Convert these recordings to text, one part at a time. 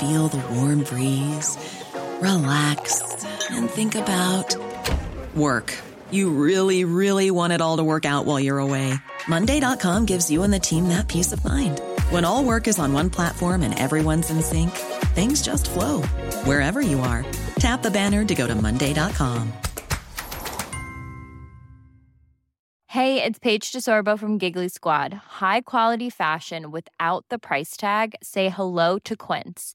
feel the warm breeze, relax, and think about work. You really, really want it all to work out while you're away. Monday.com gives you and the team that peace of mind. When all work is on one platform and everyone's in sync, things just flow wherever you are. Tap the banner to go to Monday.com. Hey, it's Paige DeSorbo from Giggly Squad. High quality fashion without the price tag. Say hello to Quince.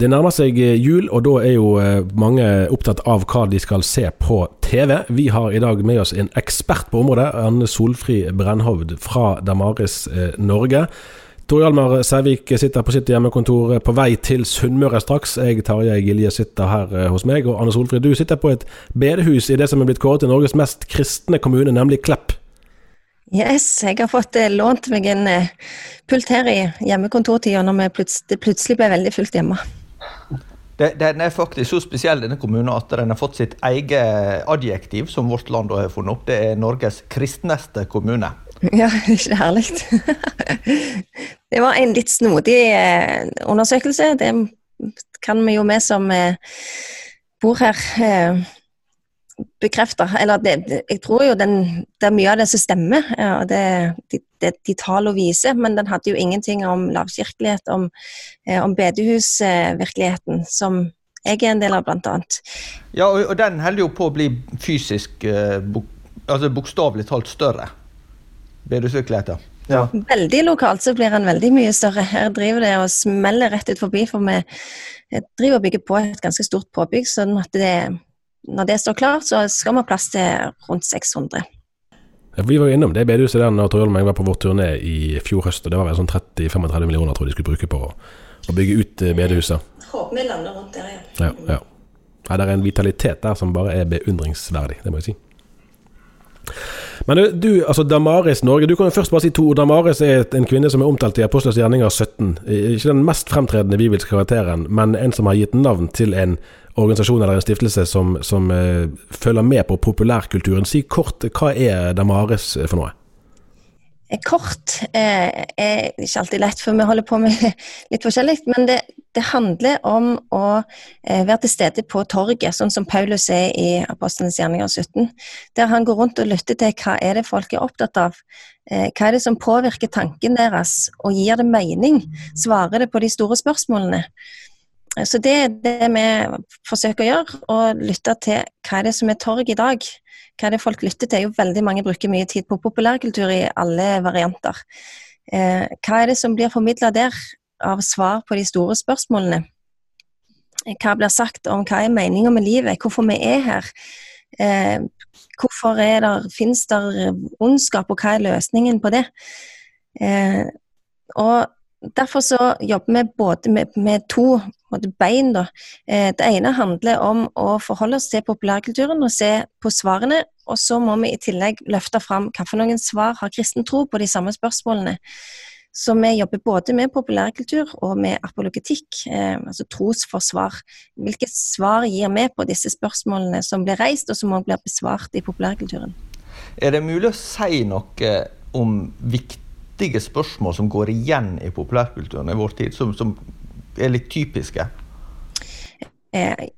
Det nærmer seg eh, jul, og da er jo eh, mange opptatt av hva de skal se på TV. Vi har i dag med oss en ekspert på området, Anne Solfri Brennhovd fra Damaris eh, Norge. Tor Hjalmar Sævik sitter på sitt hjemmekontor på vei til Sunnmøre straks. Jeg, Tarjei Gilje, sitter her hos meg. Og Anne Solfrid, du sitter på et bedehus i det som er blitt kåret til Norges mest kristne kommune, nemlig Klepp. Yes, jeg har fått lånt meg en pult her i hjemmekontortida når det plutselig ble veldig fullt hjemme. Den er faktisk så spesiell, denne kommunen, at den har fått sitt eget adjektiv, som vårt land har funnet opp. Det er Norges kristneste kommune. Ja, ikke herlig? Det var en litt snodig eh, undersøkelse. Det kan vi jo vi som eh, bor her eh, bekrefte. Eller det, jeg tror jo den, det er mye av det som stemmer, Ja, det, de, de, de tallene viser. Men den hadde jo ingenting om lavkirkelighet, om, eh, om bedehusvirkeligheten, som jeg er en del av, blant annet. Ja, og, og den holder jo på å bli fysisk, eh, bok, altså bokstavelig talt større. Bedehusvirkeligheten. Ja. Veldig lokalt så blir den veldig mye større. Her driver det og smeller rett ut forbi, for vi driver og bygger på et ganske stort påbygg. sånn at det når det står klart, så skal vi ha plass til rundt 600. Ja, vi var jo innom det bedehuset der når Torjolm og jeg var på vår turné i fjor høst. og Det var vel sånn 30-35 millioner tror de skulle bruke på å, å bygge ut eh, bedehuset. Håper vi lander rundt der, ja. ja, ja. ja det er en vitalitet der som bare er beundringsverdig, det må jeg si. Men du, altså Damaris Norge, du kan jo først bare si to. Damaris er en kvinne som er omtalt i Apostlers gjerninger 17. Ikke den mest fremtredende bibelske karakteren, men en som har gitt navn til en organisasjon eller en stiftelse som, som uh, følger med på populærkulturen. Si kort, hva er Damaris for noe? Eh, kort eh, er ikke alltid lett, for vi holder på med litt forskjellig. Men det, det handler om å eh, være til stede på torget, sånn som Paulus er i Apostlenes gjerninger 17. Der han går rundt og lytter til hva er det folk er opptatt av. Eh, hva er det som påvirker tanken deres, og gir det mening? Svarer det på de store spørsmålene? Så det er det vi forsøker å gjøre, å lytte til hva er det som er torg i dag. Hva er det folk lytter til? Jo, veldig mange bruker mye tid på populærkultur i alle varianter. Eh, hva er det som blir formidla der av svar på de store spørsmålene? Hva blir sagt om hva er meninga med livet, hvorfor vi er her? Eh, hvorfor er der, finnes det ondskap, og hva er løsningen på det? Eh, og Derfor så jobber vi både med, med to bein. Da. Eh, det ene handler om å forholde oss til populærkulturen og se på svarene. Og så må vi i tillegg løfte fram hvilke svar har kristen tro på de samme spørsmålene. Så vi jobber både med populærkultur og med apologetikk, eh, altså trosforsvar. Hvilke svar gir vi på disse spørsmålene som blir reist, og som også blir besvart i populærkulturen? Er det mulig å si noe om viktige spørsmål som går igjen i populærkulturen i vår tid, som, som er litt typiske? Eh,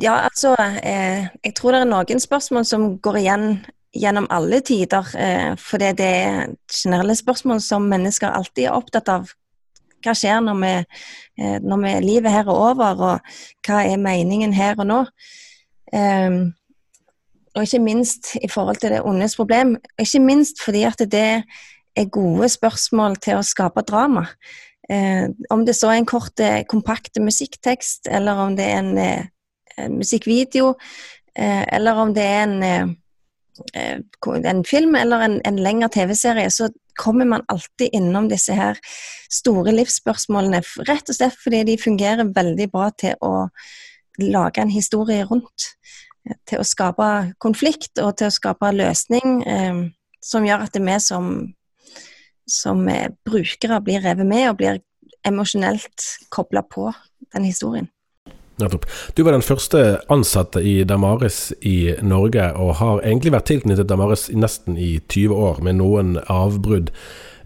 ja, altså eh, Jeg tror det er noen spørsmål som går igjen gjennom alle tider. Eh, for det er generelle spørsmål som mennesker alltid er opptatt av. Hva skjer når, vi, eh, når vi, livet her er over, og hva er meningen her og nå? Eh, og ikke minst i forhold til det ondes problem. Ikke minst fordi at det er gode spørsmål til å skape drama. Eh, om det så er en kort, eh, kompakt musikktekst, eller om det er en, eh, en musikkvideo, eh, eller om det er en, eh, eh, en film eller en, en lengre TV-serie, så kommer man alltid innom disse her store livsspørsmålene. Rett og slett fordi de fungerer veldig bra til å lage en historie rundt. Til å skape konflikt og til å skape løsning, som gjør at det er vi som som brukere blir revet med og blir emosjonelt kobla på den historien. Nettopp. Du var den første ansatte i Damaris i Norge, og har egentlig vært tilknyttet Damaris nesten i 20 år, med noen avbrudd.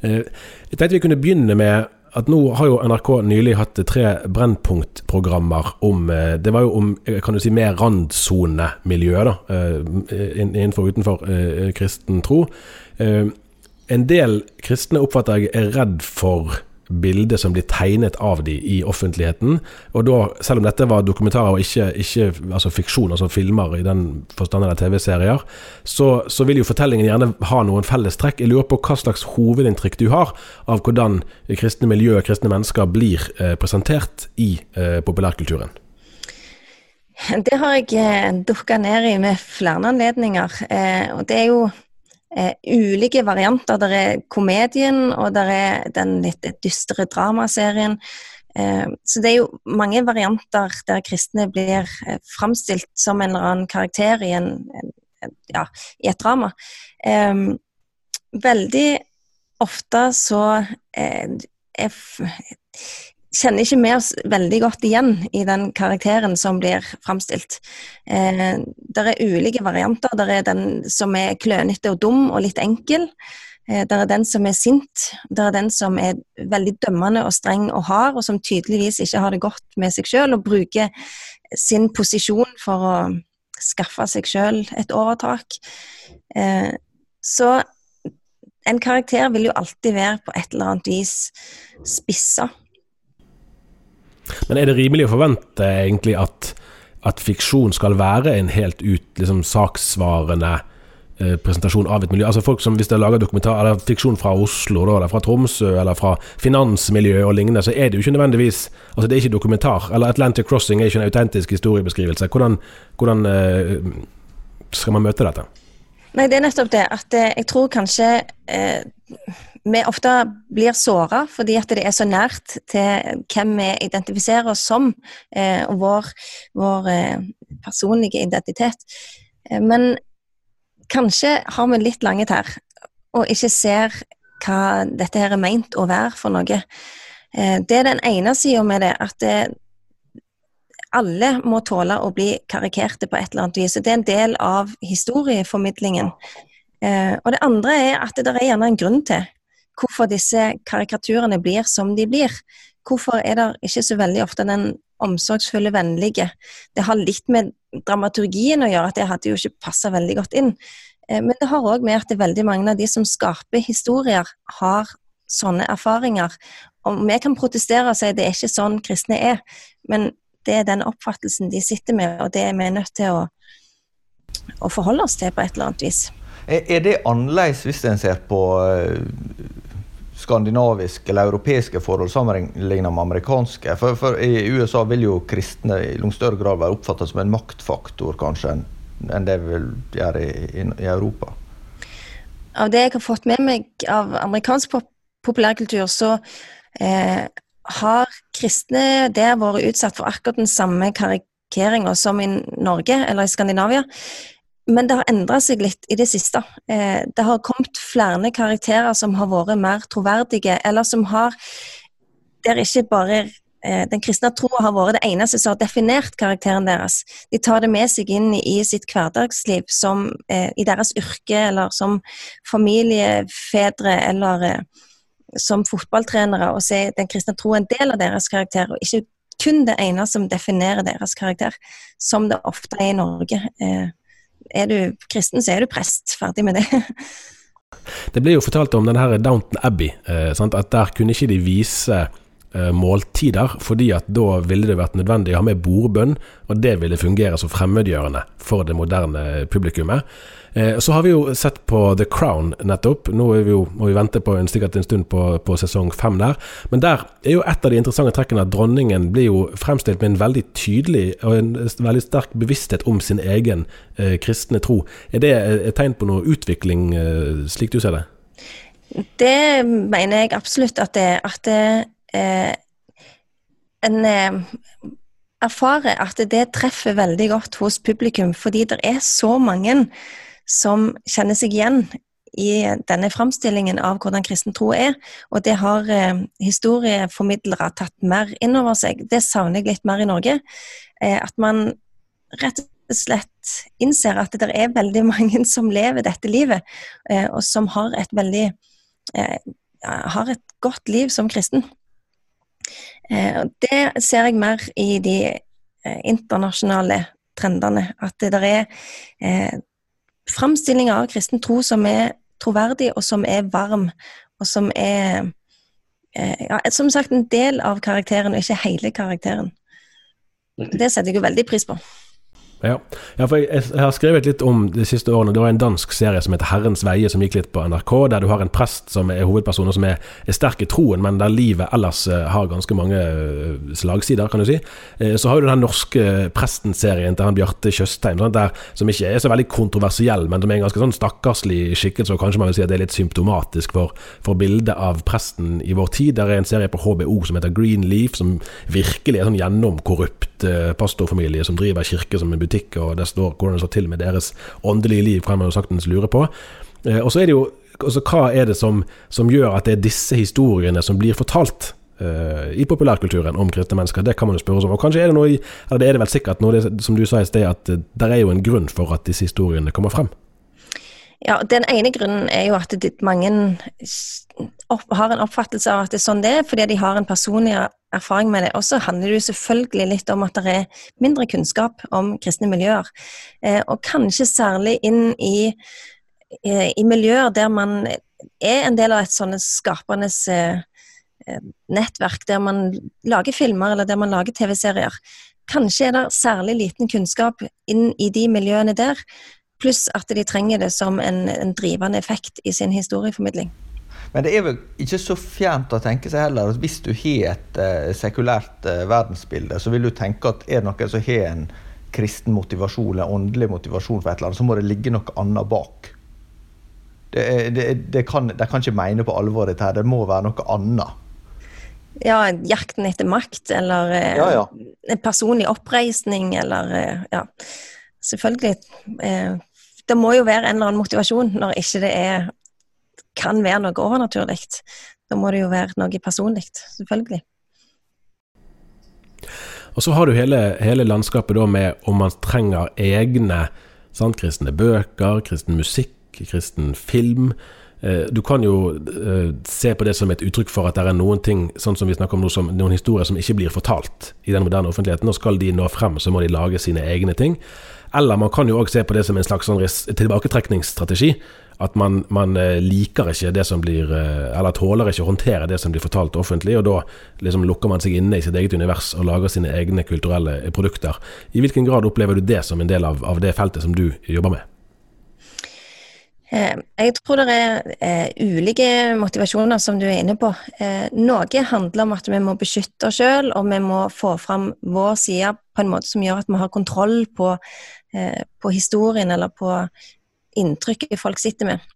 Eh, jeg tenkte vi kunne begynne med at nå har jo NRK nylig hatt tre Brennpunkt-programmer om eh, Det var jo om kan du si, mer randsonemiljøet, da, eh, innenfor og utenfor kristen tro. En del kristne oppfatter jeg er redd for bildet som blir tegnet av de i offentligheten. Og da, selv om dette var dokumentarer og ikke, ikke altså fiksjon, altså filmer i den forstand eller TV-serier, så, så, vil jo fortellingen gjerne ha noen fellestrekk. Jeg lurer på hva slags hovedinntrykk du har av hvordan kristne miljø og kristne mennesker blir eh, presentert i eh, populærkulturen. Det har jeg eh, dukka ned i med flere anledninger. Eh, og det er jo eh, ulike varianter. Der er komedien, og der er den litt dystre dramaserien. Eh, så det er jo mange varianter der kristne blir eh, framstilt som en eller annen karakter i, en, en, ja, i et drama. Eh, veldig ofte så eh, er kjenner ikke vi oss veldig godt igjen i den karakteren som blir framstilt. Eh, det er ulike varianter. Det er den som er klønete og dum og litt enkel. Eh, det er den som er sint. Det er den som er veldig dømmende og streng og hard, og som tydeligvis ikke har det godt med seg sjøl og bruker sin posisjon for å skaffe seg sjøl et overtak. Eh, så en karakter vil jo alltid være på et eller annet vis spissa. Men er det rimelig å forvente egentlig at, at fiksjon skal være en helt ut liksom, saksvarende eh, presentasjon av et miljø? Altså folk som Hvis de lager dokumentar eller fiksjon fra Oslo, da, eller fra Tromsø eller fra finansmiljø og lignende, så er det jo ikke nødvendigvis Altså det er ikke dokumentar. Eller Atlantic Crossing er ikke en autentisk historiebeskrivelse. Hvordan, hvordan eh, skal man møte dette? Nei, det er nettopp det. At eh, jeg tror kanskje eh, vi ofte blir såra fordi at det er så nært til hvem vi identifiserer oss som, eh, og vår, vår eh, personlige identitet. Eh, men kanskje har vi litt lange tær og ikke ser hva dette her er meint å være for noe. Det er den ene sida med det, at det, alle må tåle å bli karikerte på et eller annet vis. Det er en del av historieformidlingen. Og det andre er at det er gjerne en grunn til hvorfor disse karikaturene blir som de blir. Hvorfor er det ikke så veldig ofte den omsorgsfulle, vennlige? Det har litt med dramaturgien å gjøre, at det hadde jo ikke passa veldig godt inn. Eh, men det har òg med at veldig mange av de som skaper historier, har sånne erfaringer. Og vi kan protestere og si det er ikke sånn kristne er, men det er den oppfattelsen de sitter med, og det er vi nødt til å, å forholde oss til på et eller annet vis. Er det annerledes hvis en ser på eh, skandinaviske eller europeiske forhold sammenlignet med amerikanske? For, for, I USA vil jo kristne i langt større grad være oppfattet som en maktfaktor kanskje enn, det vil gjøre i, i, Europa. Av det jeg har fått med meg av amerikansk populærkultur, så eh, har kristne der vært utsatt for akkurat den samme karikeringa som i Norge eller i Skandinavia. Men det har endra seg litt i det siste. Eh, det har kommet flere karakterer som har vært mer troverdige, eller som har Der ikke bare eh, den kristne troa har vært det eneste som har definert karakteren deres. De tar det med seg inn i sitt hverdagsliv, som eh, i deres yrke, eller som familiefedre, eller som fotballtrenere og se den kristne tro en del av deres karakter, og ikke kun det ene som definerer deres karakter, som det ofte er i Norge. Eh, er du kristen, så er du prest. Ferdig med det. Det ble jo fortalt om denne her Downton Abbey, eh, at der kunne ikke de vise eh, måltider, fordi at da ville det vært nødvendig å ha med bordbønn, og det ville fungere som fremmedgjørende for det moderne publikummet. Eh, så har vi jo sett på The Crown nettopp. Nå vi jo, må vi vente på en, en stund på, på, sesong fem der. Men der er jo et av de interessante trekkene at dronningen blir jo fremstilt med en veldig tydelig og en veldig sterk bevissthet om sin egen eh, kristne tro. Er det et tegn på noe utvikling, eh, slik du ser det? Det mener jeg absolutt at det er. At det, eh, en eh, erfarer at det treffer veldig godt hos publikum, fordi det er så mange som kjenner seg igjen i denne framstillingen av hvordan kristen tro er. Og det har eh, historieformidlere tatt mer inn over seg. Det savner jeg litt mer i Norge. Eh, at man rett og slett innser at det er veldig mange som lever dette livet, eh, og som har et veldig eh, har et godt liv som kristen. Eh, det ser jeg mer i de eh, internasjonale trendene. At det der er framstilling av kristen tro som er troverdig, og som er varm, og som er eh, ja, som sagt en del av karakteren, og ikke hele karakteren. Det setter jeg jo veldig pris på. Ja, ja for jeg, jeg, har skrevet litt om de siste årene. Det var en dansk serie som heter Herrens veie, som gikk litt på NRK, der du har en prest som er hovedperson, og som er, er sterk i troen, men der livet ellers uh, har ganske mange uh, slagsider, kan du si. Uh, så har du den norske presten-serien til han Bjarte Tjøstheim, som ikke er så veldig kontroversiell, men som er en ganske sånn stakkarslig skikkelse, og kanskje man vil si at det er litt symptomatisk for, for bildet av presten i vår tid. Der er en serie på HBO som heter Greenleaf, som virkelig er sånn gjennomkorrupt pastorfamilie som driver kirke som en butikk, og det står hvordan det står til med deres åndelige liv, kan man jo saktens lure på. Eh, og så er det jo altså, Hva er det som, som, gjør at det er disse historiene som blir fortalt uh, i populærkulturen om kristne mennesker? Det kan man jo spørre seg om. Og kanskje er det noe i, eller det er det vel sikkert, noe som du sa i sted, at uh, det er jo en grunn for at disse historiene kommer frem? Ja, Den ene grunnen er jo at mange har en oppfattelse av at det er sånn det er, fordi de har en personlig erfaring med det. Og så handler det jo selvfølgelig litt om at det er mindre kunnskap om kristne miljøer. Eh, og kanskje særlig inn i, eh, i, miljøer der man er en del av et sånne skapende eh, nettverk, der man lager filmer eller der man lager TV-serier. Kanskje er det særlig liten kunnskap inn i de miljøene der, pluss at de trenger det som en, en drivende effekt i sin historieformidling. Men det er vel ikke så fjernt å tenke seg heller at hvis du har et eh, sekulært eh, verdensbilde, så vil du tenke at er det noen som har en kristen motivasjon eller åndelig motivasjon for et eller annet, så må det ligge noe annet bak. Det, det, det kan, de kan ikke mene på alvor dette her, det må være noe annet. Ja, jakten etter makt, eller eh, ja, ja. personlig oppreisning, eller ja. Selvfølgelig. det må jo være en eller annen motivasjon når ikke det er kan være noe overnaturlig. Da må det jo være noe personlig, selvfølgelig. Og så har du hele, hele landskapet da med om man trenger egne sant, kristne bøker, kristen musikk, kristen film. Eh, du kan jo eh, se på det som et uttrykk for at det er noen ting sånn som vi snakker om nå, som noen historier som ikke blir fortalt i den moderne offentligheten. Og skal de nå frem, så må de lage sine egne ting. Eller man kan jo òg se på det som en slags sånn tilbaketrekningsstrategi. At man, man, eh, liker ikke det som blir eh, Eller tåler ikke å håndtere det som blir fortalt offentlig, og da liksom lukker man seg inne i sitt eget univers og lager sine egne kulturelle produkter. I hvilken grad opplever du det som en del av, av det feltet som du jobber med? Eh, jeg tror det er ulike motivasjoner, som du er inne på. Noe handler om at vi må beskytte oss sjøl, og vi må få fram vår side på en måte som gjør at vi har kontroll på, på historien eller på inntrykket folk sitter med.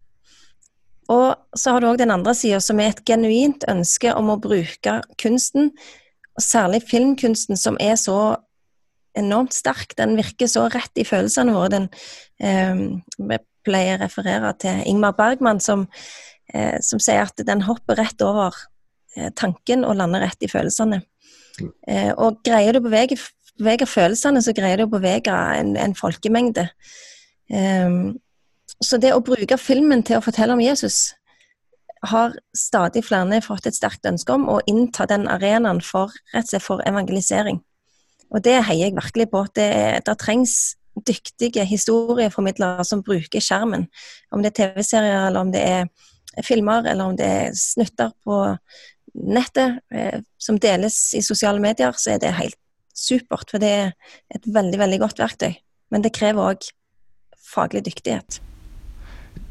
Og så har du òg den andre sida, som er et genuint ønske om å bruke kunsten, og særlig filmkunsten, som er så enormt sterk. Den virker så rett i følelsene våre. Den, eh, pleier å referere til Ingmar Bergman, som, eh, som sier at den hopper rett over eh, tanken og lander rett i følelsene. Eh, og greier du å bevege, bevege, følelsene, så greier du å bevege en, en folkemengde. Um, så det å bruke filmen til å fortelle om Jesus har stadig flere fått et sterkt ønske om å innta den arenaen for, rett og slett for evangelisering. Og det heier jeg virkelig på. Det, det trengs dyktige historieformidlere som bruker skjermen. Om det er TV-serier, eller om det er filmer, eller om det er snutter på nettet eh, som deles i sosiale medier, så er det helt supert. For det er et veldig, veldig godt verktøy. Men det krever òg faglig dyktighet.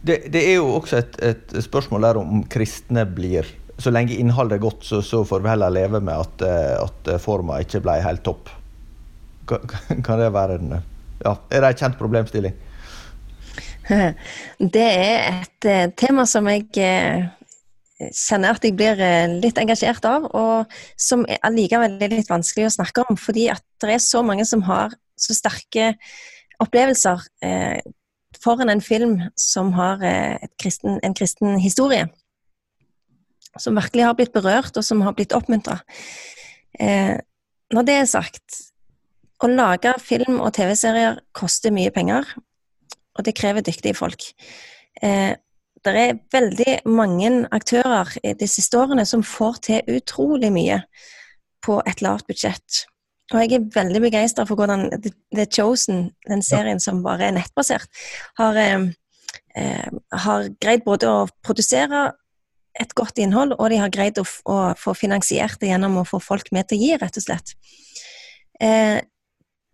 Det, det, er jo også et, et, spørsmål der om kristne blir Så lenge innholdet er godt, så, så får vi heller leve med at, eh, at forma ikke ble helt topp. Kan, kan det være en ja, Er det en kjent problemstilling? Det er et uh, tema som jeg uh, kjenner at jeg blir uh, litt engasjert av, og som allikevel er litt vanskelig å snakke om, fordi at det er så mange som har så sterke opplevelser foran en film som har kristen, en kristen historie. Som virkelig har blitt berørt, og som har blitt oppmuntra. når det er sagt, å lage film og TV-serier koster mye penger, og det krever dyktige folk. Eh, det er veldig mange aktører de siste årene som får til utrolig mye på et lavt budsjett. Og jeg er veldig begeistra for hvordan The Chosen, den serien som bare er nettbasert, har, eh, eh, har greid både å produsere et godt innhold, og de har greid å, å, få finansiert det gjennom å få folk med til å gi, rett og slett. Eh,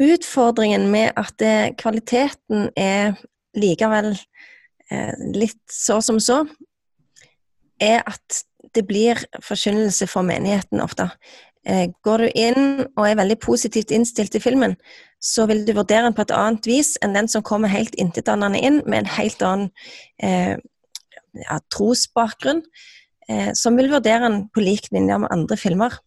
Utfordringen med at det, kvaliteten er likevel eh, litt så som så, er at det blir forkynnelse for menigheten ofte. Eh, går du inn og er veldig positivt innstilt til filmen, så vil du vurdere den på et annet vis enn den som kommer helt intetanende inn med en helt annen eh, ja, trosbakgrunn, eh, som vil vurdere den på lik linje med andre filmer.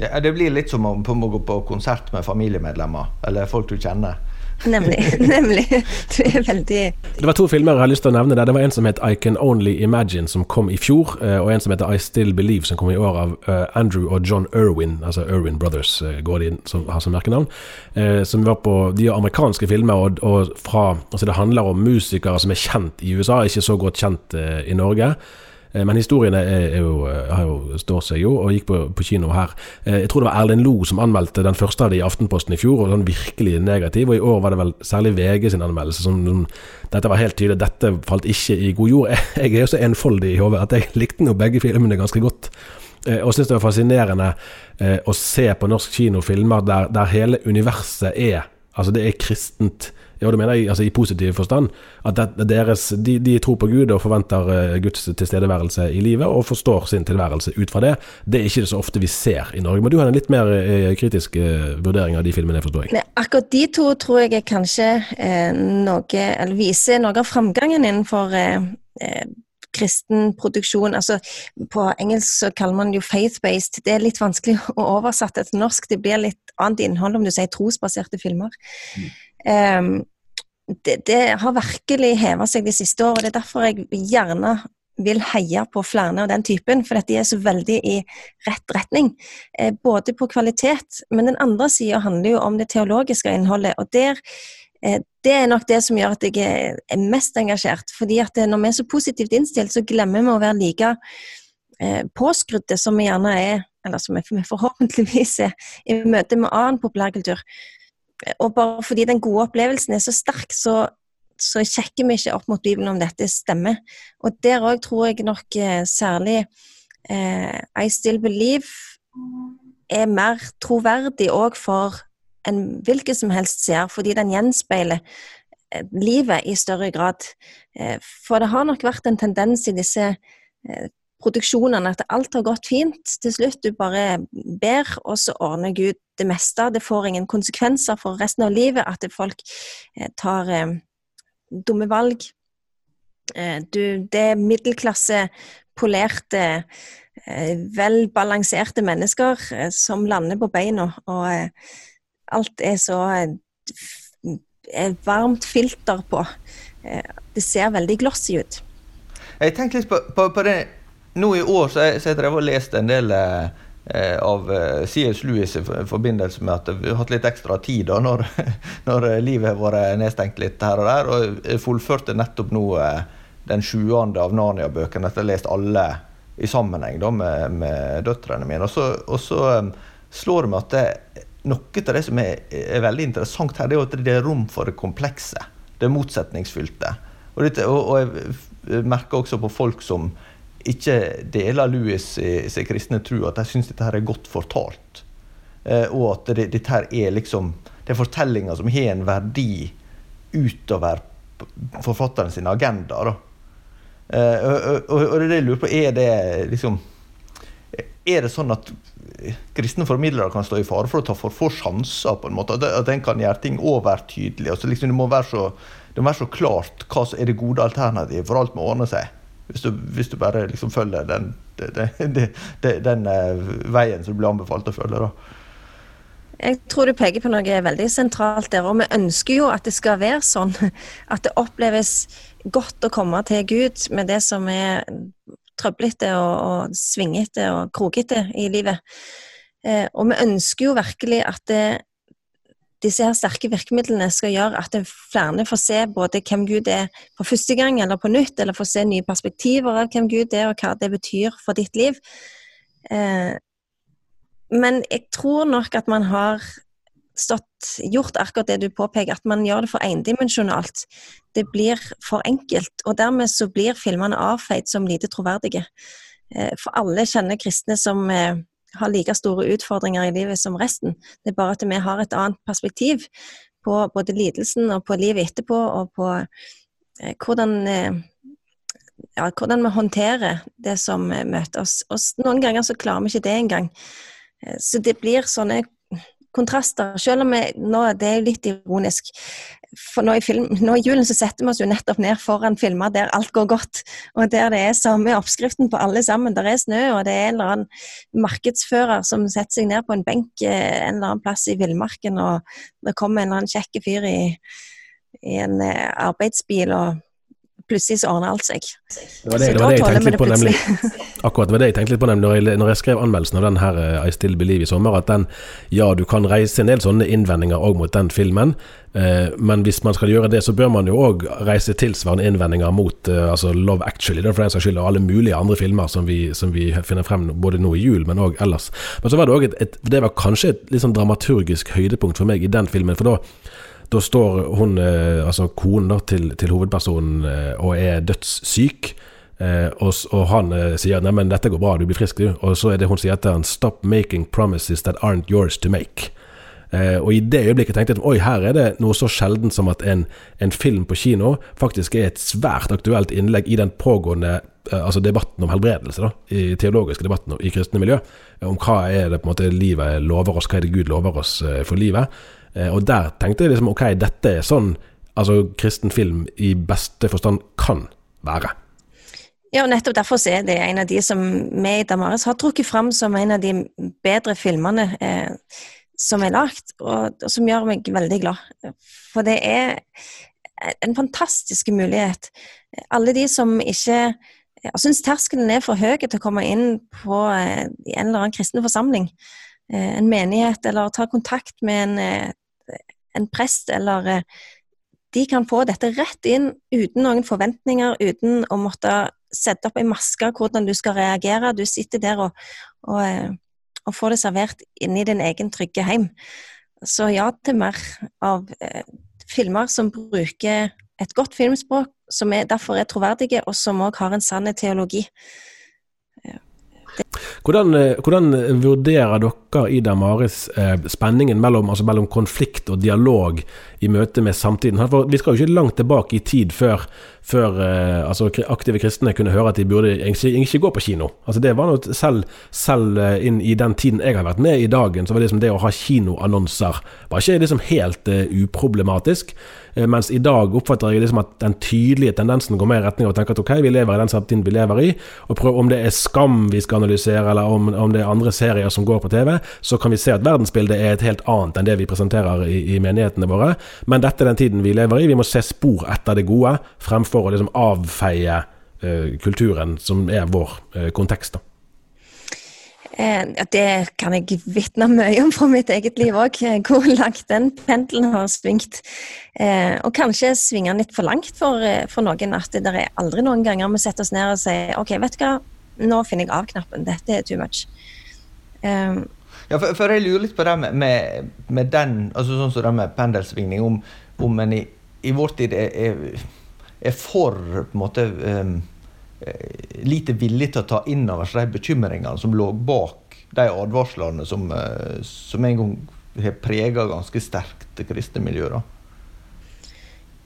Ja, det blir litt som om å gå på konsert med familiemedlemmer, eller folk du kjenner. Nemlig. nemlig. Du er veldig Det var to filmer jeg har lyst til å nevne der. Det var en som het I Can Only Imagine, som kom i fjor, eh, og en som heter I Still Believe, som kom i år av eh, Andrew og John Irwin, altså Irwin Brothers, eh, går de inn, som har som merkenavn. Som var på De er amerikanske filmer, og, og fra Altså, det handler om musikere som er kjent i USA, ikke så godt kjent i Norge. Eh, men historiene jo, eh, jo, står seg jo, og gikk på, på, kino her. Eh, jeg tror det var Erlend Lo som anmeldte den første av de i Aftenposten i fjor, og sånn virkelig negativ. Og i år var det vel særlig VG sin anmeldelse som, som Dette var helt tydelig, dette falt ikke i god jord. Jeg er jo så enfoldig i hodet at jeg likte nå begge filmene ganske godt. Og syns det var fascinerende å se på norsk kinofilmer der, der hele universet er Altså, det er kristent ja, du mener jeg altså, i positiv forstand. At deres, de, de, tror på Gud og forventer uh, Guds tilstedeværelse i livet, og forstår sin tilværelse ut fra det. Det er ikke så ofte vi ser i Norge. Men du har en litt mer uh, kritisk uh, vurdering av de filmene, forstår jeg? Akkurat de to tror jeg er kanskje noe Eller viser noe av framgangen innenfor kristen produksjon. Altså, på engelsk så kaller man det jo faith-based. Det er litt vanskelig å oversette til norsk. Det blir litt annet innhold om du sier trosbaserte filmer. Mm. Um, det, det, har virkelig heva seg de siste årene. Det er derfor jeg gjerne vil heie på flere av den typen, for de er så veldig i rett retning. Eh, både på kvalitet, men den andre sida handler jo om det teologiske innholdet. og der eh, det er nok det som gjør at jeg er mest engasjert. fordi at når vi er så positivt innstilt, så glemmer vi å være like eh, påskrudde som vi gjerne er, eller som vi forhåpentligvis er i møte med annen populærkultur og bare fordi den gode opplevelsen er så sterk, så, så sjekker vi ikke opp mot Bibelen om dette stemmer. Og der òg tror jeg nok eh, særlig eh, I Still Believe er mer troverdig òg for en hvilken som helst ser, fordi den gjenspeiler eh, livet i større grad. Eh, for det har nok vært en tendens i disse produksjonene at alt har gått fint. Til slutt du bare ber, og så ordner Gud det meste. Det får ingen konsekvenser for resten av livet at folk eh, tar eh, dumme valg. Eh, du, det er middelklasse, polerte, eh, velbalanserte mennesker som lander på beina, og alt er så varmt filter på. det ser veldig glossy ut. Jeg tenkte litt på, på, på det nå i år så har jeg, jeg og lest en del eh, av eh, C.S. Lewis i forbindelse med at vi har hatt litt ekstra tid da, når, når livet har vært nedstengt litt her og der. Og jeg fullførte nettopp nå eh, den sjuende av Narnia-bøkene etter å ha lest alle i sammenheng da, med, med døtrene mine. Og så, og så um, slår det meg at det, noe av det som er, er, veldig interessant her, det er at det er rom for det komplekse. Det motsetningsfylte. Og, dette, og, og, jeg merker også på folk som ikke deler Louis i sin kristne tro, at de syns dette her er godt fortalt. Eh, og at det, dette her er liksom Det er fortellinger som har en verdi utover forfatteren sin agenda. da. Eh, og, og, og, det jeg lurer på, er det liksom Er det sånn at kristne formidlere kan stå i fare for å ta for få sjanser, på en måte? At, en kan gjøre ting overtydelig? Altså, liksom, det må være så, det må være så klart hva som er det gode alternativet, for alt må ordne seg. Hvis du, hvis du bare liksom følger den, den, den, den, eh, veien som du blir anbefalt å følge. da. Jeg tror du peker på noe veldig sentralt der. Og vi ønsker jo at det skal være sånn. At det oppleves godt å komme til Gud med det som er trøblete og, og svingete og krokete i livet. Eh, og vi ønsker jo virkelig at det, disse her sterke virkemidlene skal gjøre at flere får se både hvem Gud er for første gang eller på nytt, eller får se nye perspektiver av hvem Gud er og hva det betyr for ditt liv. Eh, men jeg tror nok at man har stått, gjort akkurat det du påpeker, at man gjør det for endimensjonalt. Det blir for enkelt, og dermed så blir filmene avfeid som lite troverdige. Eh, for alle kjenner kristne som eh, har like store utfordringer i livet som resten. Det er bare at vi har et annet perspektiv på både lidelsen og på livet etterpå, og på eh, hvordan ja, hvordan vi håndterer det som møter oss. Og noen ganger så klarer vi ikke det engang. Eh, så det blir sånne kontraster. Selv om vi, nå, det er litt ironisk. For nå i, film, nå i julen så setter vi oss jo nettopp ned foran filmer der alt går godt, og der det er samme oppskriften på alle sammen. Der er snø, og det er en eller annen markedsfører som setter seg ned på en benk eh, en eller annen plass i villmarken, og det kommer en eller annen kjekk fyr i, i en eh, arbeidsbil og plutselig så ordner alt seg. Det var det, det, var det jeg tenkte litt på, nemlig. Akkurat det var det jeg tenkte litt på nemlig når jeg, når jeg skrev anmeldelsen av den her uh, I Still Believe i sommer, at den Ja, du kan reise en del sånne innvendinger òg mot den filmen, eh, men hvis man skal gjøre det, så bør man jo òg reise tilsvarende innvendinger mot eh, altså Love Actually, for den saks skyld, og alle mulige andre filmer som vi, som vi finner frem både nå i jul, men òg ellers. Men så var det òg et, et, Det var kanskje et litt sånn dramaturgisk høydepunkt for meg i den filmen, for da da står hun, eh, altså konen til, til, hovedpersonen, eh, og er dødssyk. Eh, og, og, han sier 'neimen, dette går bra, du blir frisk', du. Og så er det hun sier til han 'stop making promises that aren't yours to make'. Eh, og i det øyeblikket tenkte jeg at oi, her er det noe så sjelden som at en, en, film på kino faktisk er et svært aktuelt innlegg i den pågående eh, altså debatten om helbredelse, da, i teologiske debatten i kristne miljø. Om hva er det på en måte livet lover oss, hva er det Gud lover oss eh, for livet. Eh, og der tenkte jeg liksom ok, dette er sånn altså kristen film i beste forstand kan være. Ja, og nettopp derfor er det en av de som vi i Damaris har trukket fram som en av de bedre filmene eh, som er lagd, og, og, som gjør meg veldig glad. For det er en fantastisk mulighet. Alle de som ikke jeg syns terskelen er for høy til å komme inn på eh, en eller annen kristen forsamling, en menighet, eller ta kontakt med en eh, en prest eller eh, De kan få dette rett inn uten noen forventninger, uten å måtte sette opp ei maske hvordan du skal reagere. Du sitter der og, og, eh, og får det servert inni din egen trygge heim. Så ja til mer av eh, filmer som bruker et godt filmspråk, som er, derfor er troverdige, og som òg har en sann teologi. Hvordan, eh, hvordan, vurderer dere i Damaris eh, spenningen mellom, altså mellom, konflikt og dialog i møte med samtiden? For vi skal jo ikke langt tilbake i tid før, før eh, altså, aktive kristne kunne høre at de burde ikke, ikke gå på kino. Altså, det var noe, selv, selv eh, inn i den tiden jeg har vært med i dagen, så var det, liksom det å ha kinoannonser var ikke liksom helt uh, uproblematisk. Eh, mens i dag oppfatter jeg liksom at den tydelige tendensen går mer i retning av å tenke at ok, vi lever i den samtiden vi lever i, og prøve om det er Skam vi skal analysere, eller om, om, det er andre serier som går på TV, så kan vi se at verdensbildet er et helt annet enn det vi presenterer i, i menighetene våre. Men dette er den tiden vi lever i. Vi må se spor etter det gode, fremfor å liksom avfeie eh, kulturen som er vår eh, kontekst. da. Eh, det kan jeg vitne mye om fra mitt eget liv òg, eh, hvor langt den pendelen har svingt. Eh, og kanskje svinger litt for langt for, for, noen. At det er aldri noen ganger vi setter oss ned og sier ok, vet du hva, nå finner jeg av-knappen. Dette er too much. Um, ja, for, for, jeg lurer litt på det med, med, med den, altså sånn som det med pendelsvingning, om, om en i, i vår tid er, er, er, for på en måte um, lite villig til å ta inn over seg de bekymringene som lå bak de advarslene som, uh, som en gang har prega ganske sterkt det kristne miljøet.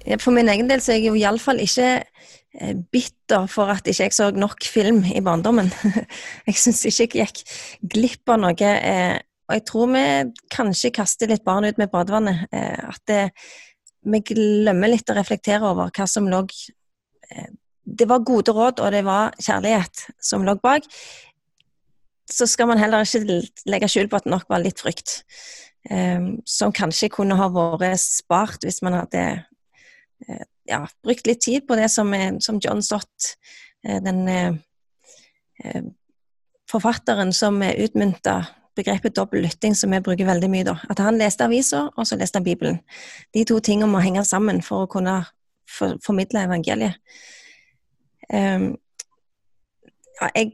For min egen del så er jeg jo iallfall ikke eh, bitter for at ikke jeg så nok film i barndommen. Jeg syns ikke jeg gikk glipp av noe. Eh, og jeg tror vi kanskje kaster litt barn ut med badevannet. Eh, at det, vi glemmer litt å reflektere over hva som lå Det var gode råd, og det var kjærlighet som lå bak. Så skal man heller ikke legge skjul på at det nok var litt frykt. Som kanskje kunne ha vært spart hvis man hadde ja, brukt litt tid på det som, som John Stott, eh, den eh, forfatteren som utmynta begrepet dobbel lytting, som vi bruker veldig mye. da. At han leste aviser, og så leste han Bibelen. De to tingene må henge sammen for å kunne for, formidle evangeliet. Um, ja, jeg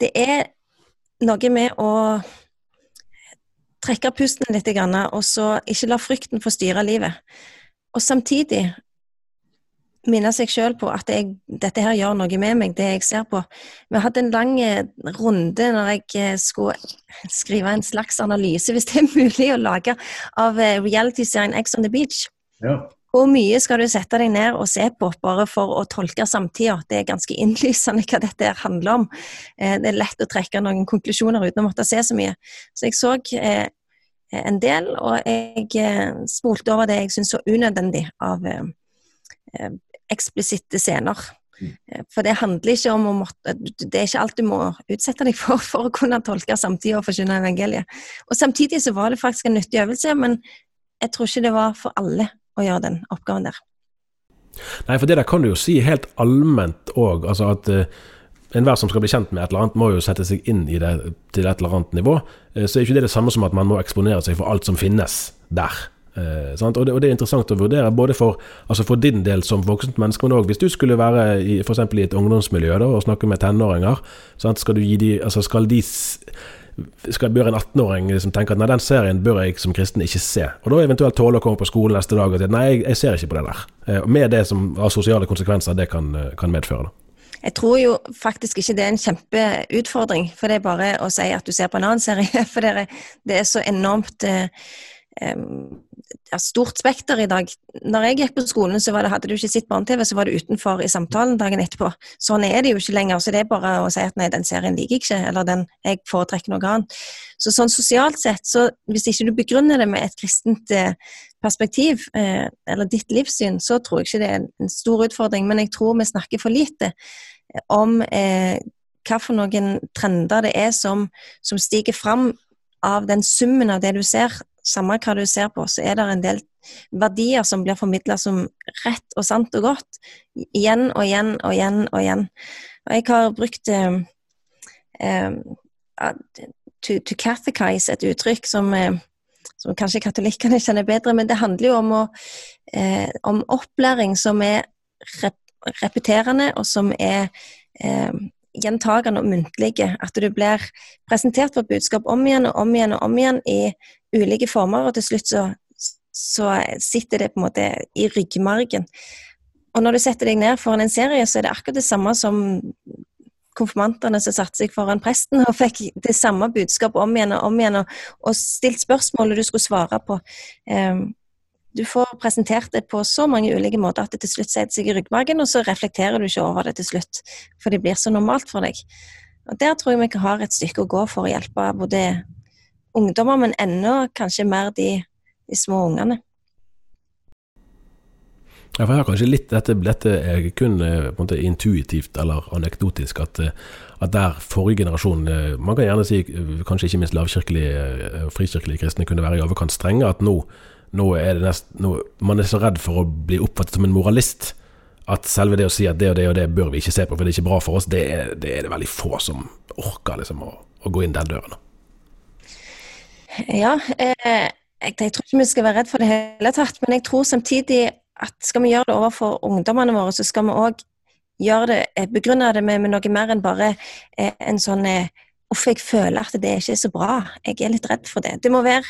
Det er noe med å trekke pusten litt, og så ikke la frykten få styre livet. Og samtidig minne seg sjøl på at jeg, dette her gjør noe med meg, det jeg ser på. Vi hadde en lang eh, runde når jeg eh, skulle skrive en slags analyse, hvis det er mulig å lage, av realityserien reality-serien Ex on the Beach. Ja. Hvor mye skal du sette deg ned og se på bare for å tolke samtida? Det er ganske innlysende hva dette handler om. Det er lett å trekke noen konklusjoner uten å måtte se så mye. Så jeg så en del, og jeg eh, spolte over det jeg syntes var unødvendig av eh, eh, eksplisitte scener. Mm. For det handler ikke om å måtte Det er ikke alt du må utsette deg for for å kunne tolke samtidig og forkynne evangeliet. Og Samtidig så var det faktisk en nyttig øvelse, men jeg tror ikke det var for alle å gjøre den oppgaven der. Nei, for det der kan du jo si helt allment òg. Altså at enhver som skal bli kjent med et eller annet, må jo sette seg inn i det til et eller annet nivå. Uh, så er ikke det det samme som at man må eksponere seg for alt som finnes der. Eh, og, det, og, det, er interessant å vurdere, både for, altså for din del som voksent menneske, men òg hvis du skulle være i, for i et ungdomsmiljø da, og snakke med tenåringer. Sant? Skal, de, altså skal de skal bør en 18-åring liksom tenke at nei, den serien bør jeg som kristen ikke se. Og da eventuelt tåle å komme på skolen neste dag og si nei, jeg, ser ikke på det der. Eh, med det som av sosiale konsekvenser det kan, kan medføre. da. Jeg tror jo faktisk ikke det er en kjempeutfordring, for det er bare å si at du ser på en annen serie. For det er, det er så enormt eh, ja, stort spekter i dag. Når jeg gikk på skolen, så det, hadde du ikke sett barne-TV, så var du utenfor i samtalen dagen etterpå. Sånn er det jo ikke lenger. Så det er bare å si at nei, den serien liker jeg ikke, eller den, jeg foretrekker noe annet. Så sånn sosialt sett, så hvis ikke du begrunner det med et kristent eh, perspektiv, eh, eller ditt livssyn, så tror jeg ikke det er en stor utfordring. Men jeg tror vi snakker for lite om eh, hva for noen trender det er som, som stiger fram av den summen av det du ser. Samme hva du ser på, så er det en del verdier som blir formidla som rett og sant og godt. Igjen og igjen og igjen og igjen. Og jeg har brukt eh, eh, to, to catechize, et uttrykk som, eh, som kanskje katolikkene kjenner bedre, men det handler jo om, å, eh, om opplæring som er rep repeterende, og som er eh, gjentagende og muntlige. At du blir presentert for budskap om igjen og om igjen og om igjen i ulike former, og til slutt så, så sitter det på en måte i ryggmargen. Og når du setter deg ned foran en serie, så er det akkurat det samme som konfirmantene som satte seg foran presten og fikk det samme budskapet om igjen og om igjen, og, og stilt spørsmål du skulle svare på. Um, du får presentert det på så mange ulike måter at det til slutt setter seg i ryggmargen, og så reflekterer du ikke over det til slutt, for det blir så normalt for deg. Og Der tror jeg vi har et stykke å gå for å hjelpe både ungdommer, men enda kanskje mer de, de små ungene. Jeg har kanskje litt Dette, dette er kun eh, måte intuitivt eller anekdotisk. At, eh, at der forrige generasjon eh, Man kan gjerne si, kanskje ikke minst lavkirkelige og frikirkelige kristne, kunne være i overkant strenge. At nå nå er det nest, nå, Man er så redd for å bli oppfattet som en moralist at selve det å si at det og det og det bør vi ikke se på, for det er ikke bra for oss, det er det, er det veldig få som orker liksom, å, å, gå inn den døren. Ja, eh, jeg, jeg, tror ikke vi skal være redd for det hele tatt, men jeg tror samtidig at skal vi gjøre det overfor ungdommene våre, så skal vi òg gjøre det, eh, begrunne det med, med noe mer enn bare eh, en sånn eh, Uff, jeg føler at det ikke er så bra. Jeg er litt redd for det. Det må være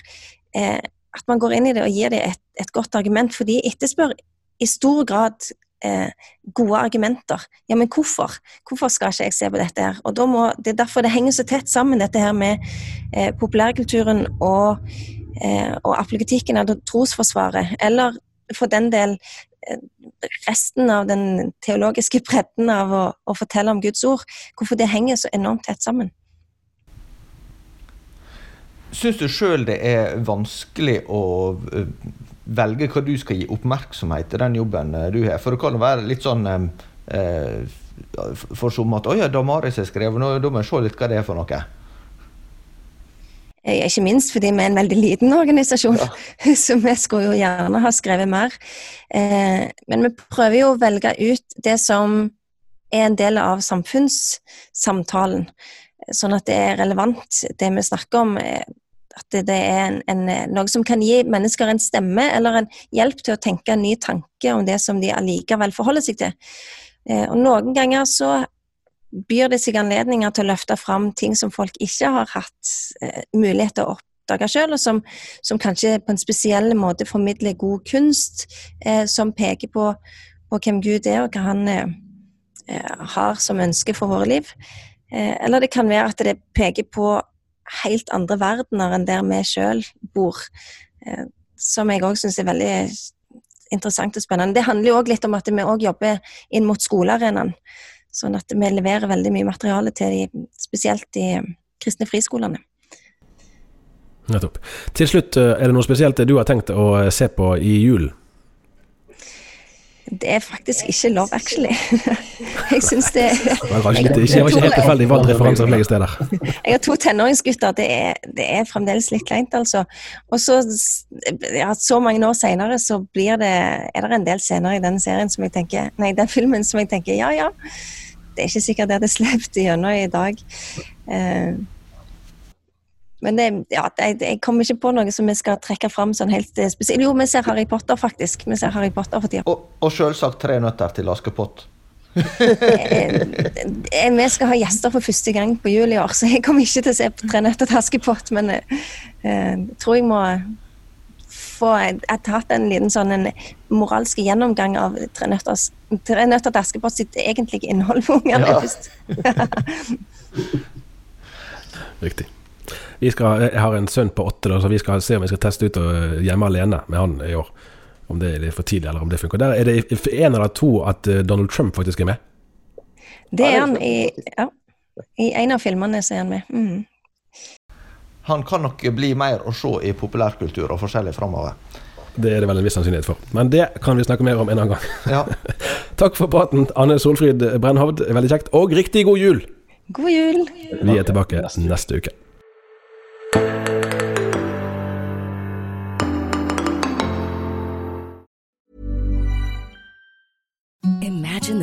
eh, at man går inn i det og gir det et, et godt argument, for de etterspør i stor grad eh, gode argumenter. Ja, men hvorfor? Hvorfor skal ikke jeg se på dette her? Og må, Det er derfor det henger så tett sammen, dette her med eh, populærkulturen og, eh, og apologetikken av trosforsvaret. Eller for den del resten av den teologiske bredden av å, å, fortelle om Guds ord. Hvorfor det henger så enormt tett sammen. Syns du sjøl det er vanskelig å eh, velge hva du skal gi oppmerksomhet til den jobben eh, du har? For det kan være litt sånn eh, for som at 'Å ja, Damaris har skrevet noe, da må jeg se litt hva det er for noe'. Ikke minst fordi vi er en veldig liten organisasjon, ja. så vi skulle jo gjerne ha skrevet mer. Eh, men vi prøver jo å velge ut det som er en del av samfunnssamtalen, sånn at det er relevant, det vi snakker om. Eh, at det er en, en, noe som kan gi mennesker en stemme eller en hjelp til å tenke en ny tanke om det som de allikevel forholder seg til. Eh, og Noen ganger så byr det seg anledninger til å løfte fram ting som folk ikke har hatt eh, mulighet til å oppdage sjøl, og som, som, kanskje på en spesiell måte formidler god kunst, eh, som peker på, på, hvem Gud er, og hva han eh, eh har som ønske for våre liv. Eh, eller det kan være at det peker på helt andre verdener enn der vi sjøl bor, eh, som jeg òg syns er veldig interessant og spennende. Det handler jo òg litt om at vi òg jobber inn mot skolearenaen. Sånn at vi leverer veldig mye materiale til de, spesielt de kristne friskolene. Nettopp. Til slutt, eh, er det noe spesielt du har tenkt å eh, se på i julen? Det er faktisk ikke Love Actually. jeg syns det Det var ikke, helt tilfeldig valgt referanse for steder. jeg har to tenåringsgutter. Det er, det er fremdeles litt kleint, altså. Og så, ja, så mange år seinere så blir det, er det en del scener i den serien som jeg tenker Nei, den filmen som jeg tenker ja, ja det er ikke sikkert det hadde sluppet gjennom i dag. Uh, men det, ja, jeg, jeg, kommer ikke på noe som vi skal trekke fram sånn helt eh, spesielt. Jo, vi ser Harry Potter, faktisk. Vi ser Harry Potter for tida. Og, og selvsagt Tre nøtter til Askepott. Eh, vi skal ha gjester for første gang på jul i år, så jeg kommer ikke til å se på Tre nøtter til Askepott. Men jeg uh, tror jeg må få Jeg har hatt en liten sånn en moralsk gjennomgang av Tre nøtter, tre nøtter til Askepott sitt egentlige innhold for ungene ja. først. Riktig. Skal, jeg har en sønn på åtte, da, så vi skal se om vi skal teste ut å hjemme alene med han i år. Om det er for tidlig, eller om det funker. Der er det en eller to at eh, Donald Trump faktisk er med. Det er han i, ja, i en av filmene, så er han med. Mm han kan nok bli mer å se i populærkultur og forskjellig framover. Det er det vel en viss sannsynlighet for. Men det kan vi snakke mer om en annen gang. Ja. Takk for praten, Anne Solfrid Brennhovd. Veldig kjekt. Og riktig god jul! God jul! Vi er tilbake neste uke.